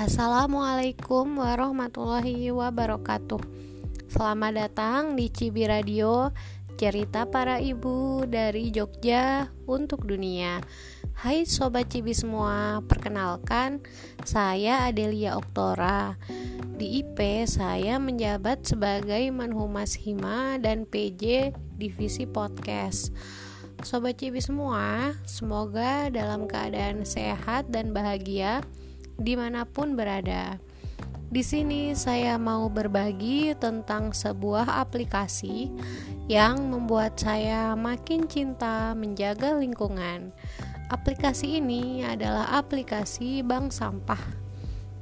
Assalamualaikum warahmatullahi wabarakatuh. Selamat datang di Cibi Radio Cerita para ibu dari Jogja untuk dunia. Hai Sobat Cibi semua Perkenalkan Saya Adelia Oktora. Di IP saya menjabat sebagai Manhumas Hima dan PJ Divisi Podcast. Sobat Cibi semua, semoga dalam keadaan sehat dan bahagia di mana pun berada. Di sini saya mau berbagi tentang sebuah aplikasi yang membuat saya makin cinta menjaga lingkungan. Aplikasi ini adalah aplikasi bank sampah.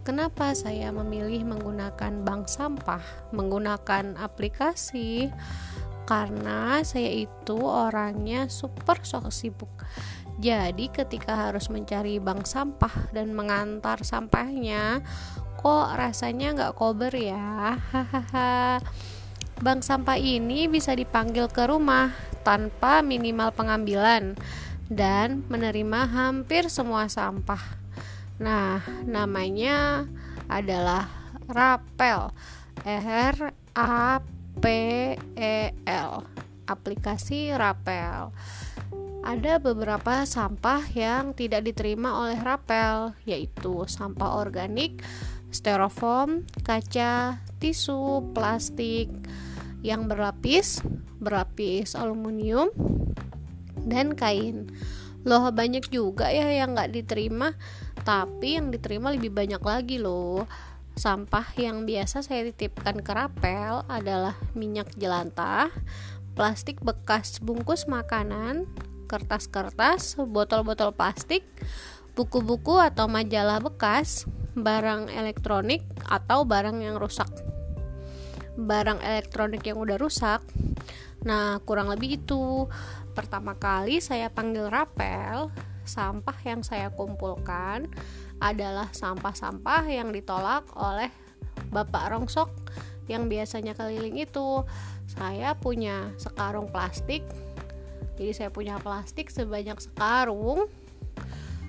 Kenapa saya memilih menggunakan bank sampah, menggunakan aplikasi? Karena saya itu orangnya super sok sibuk jadi ketika harus mencari bank sampah dan mengantar sampahnya, kok rasanya nggak kober ya? Hahaha. Bank sampah ini bisa dipanggil ke rumah tanpa minimal pengambilan dan menerima hampir semua sampah. Nah, namanya adalah Rapel. R A P E L. Aplikasi Rapel ada beberapa sampah yang tidak diterima oleh rapel, yaitu sampah organik, styrofoam, kaca, tisu, plastik yang berlapis, berlapis aluminium, dan kain. Loh banyak juga ya yang nggak diterima, tapi yang diterima lebih banyak lagi loh. Sampah yang biasa saya titipkan ke rapel adalah minyak jelantah, plastik bekas bungkus makanan, kertas-kertas, botol-botol plastik, buku-buku atau majalah bekas, barang elektronik atau barang yang rusak. Barang elektronik yang udah rusak. Nah, kurang lebih itu. Pertama kali saya panggil rapel, sampah yang saya kumpulkan adalah sampah-sampah yang ditolak oleh Bapak Rongsok yang biasanya keliling itu. Saya punya sekarung plastik jadi saya punya plastik sebanyak sekarung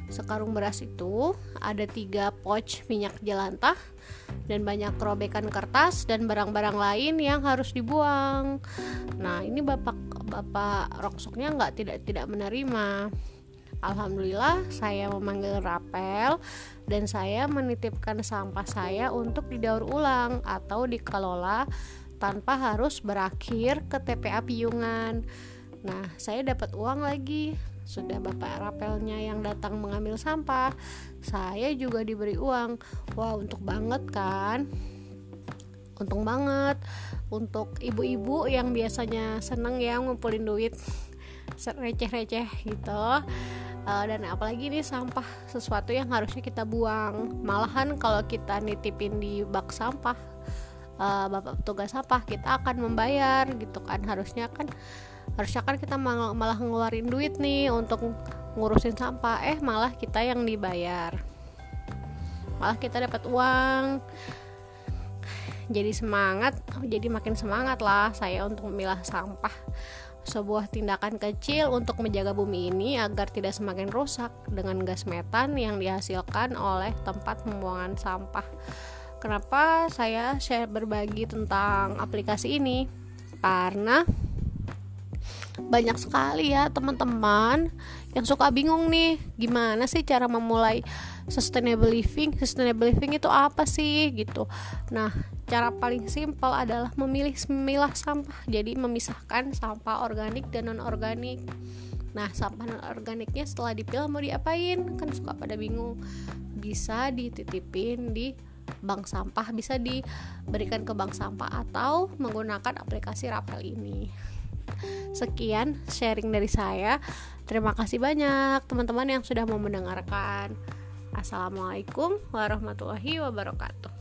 sekarung beras itu ada tiga pouch minyak jelantah dan banyak robekan kertas dan barang-barang lain yang harus dibuang. Nah ini bapak bapak rongsoknya nggak tidak tidak menerima. Alhamdulillah saya memanggil rapel dan saya menitipkan sampah saya untuk didaur ulang atau dikelola tanpa harus berakhir ke TPA Piyungan. Nah, saya dapat uang lagi. Sudah bapak rapelnya yang datang mengambil sampah, saya juga diberi uang. Wah, untuk banget kan? Untung banget untuk ibu-ibu yang biasanya seneng ya ngumpulin duit receh-receh gitu. Uh, dan apalagi ini sampah sesuatu yang harusnya kita buang. Malahan kalau kita nitipin di bak sampah, uh, bapak petugas sampah kita akan membayar gitu kan. Harusnya kan harusnya kan kita malah, malah ngeluarin duit nih untuk ngurusin sampah eh malah kita yang dibayar malah kita dapat uang jadi semangat jadi makin semangat lah saya untuk memilah sampah sebuah tindakan kecil untuk menjaga bumi ini agar tidak semakin rusak dengan gas metan yang dihasilkan oleh tempat pembuangan sampah. Kenapa saya share berbagi tentang aplikasi ini? Karena banyak sekali ya teman-teman yang suka bingung nih gimana sih cara memulai sustainable living? Sustainable living itu apa sih gitu. Nah cara paling simpel adalah memilih memilah sampah jadi memisahkan sampah organik dan non organik nah sampah non organiknya setelah dipilah mau diapain? Kan suka pada bingung. Bisa dititipin di bank sampah bisa diberikan ke bank sampah atau menggunakan aplikasi Rapel ini Sekian sharing dari saya. Terima kasih banyak teman-teman yang sudah mau mendengarkan. Assalamualaikum warahmatullahi wabarakatuh.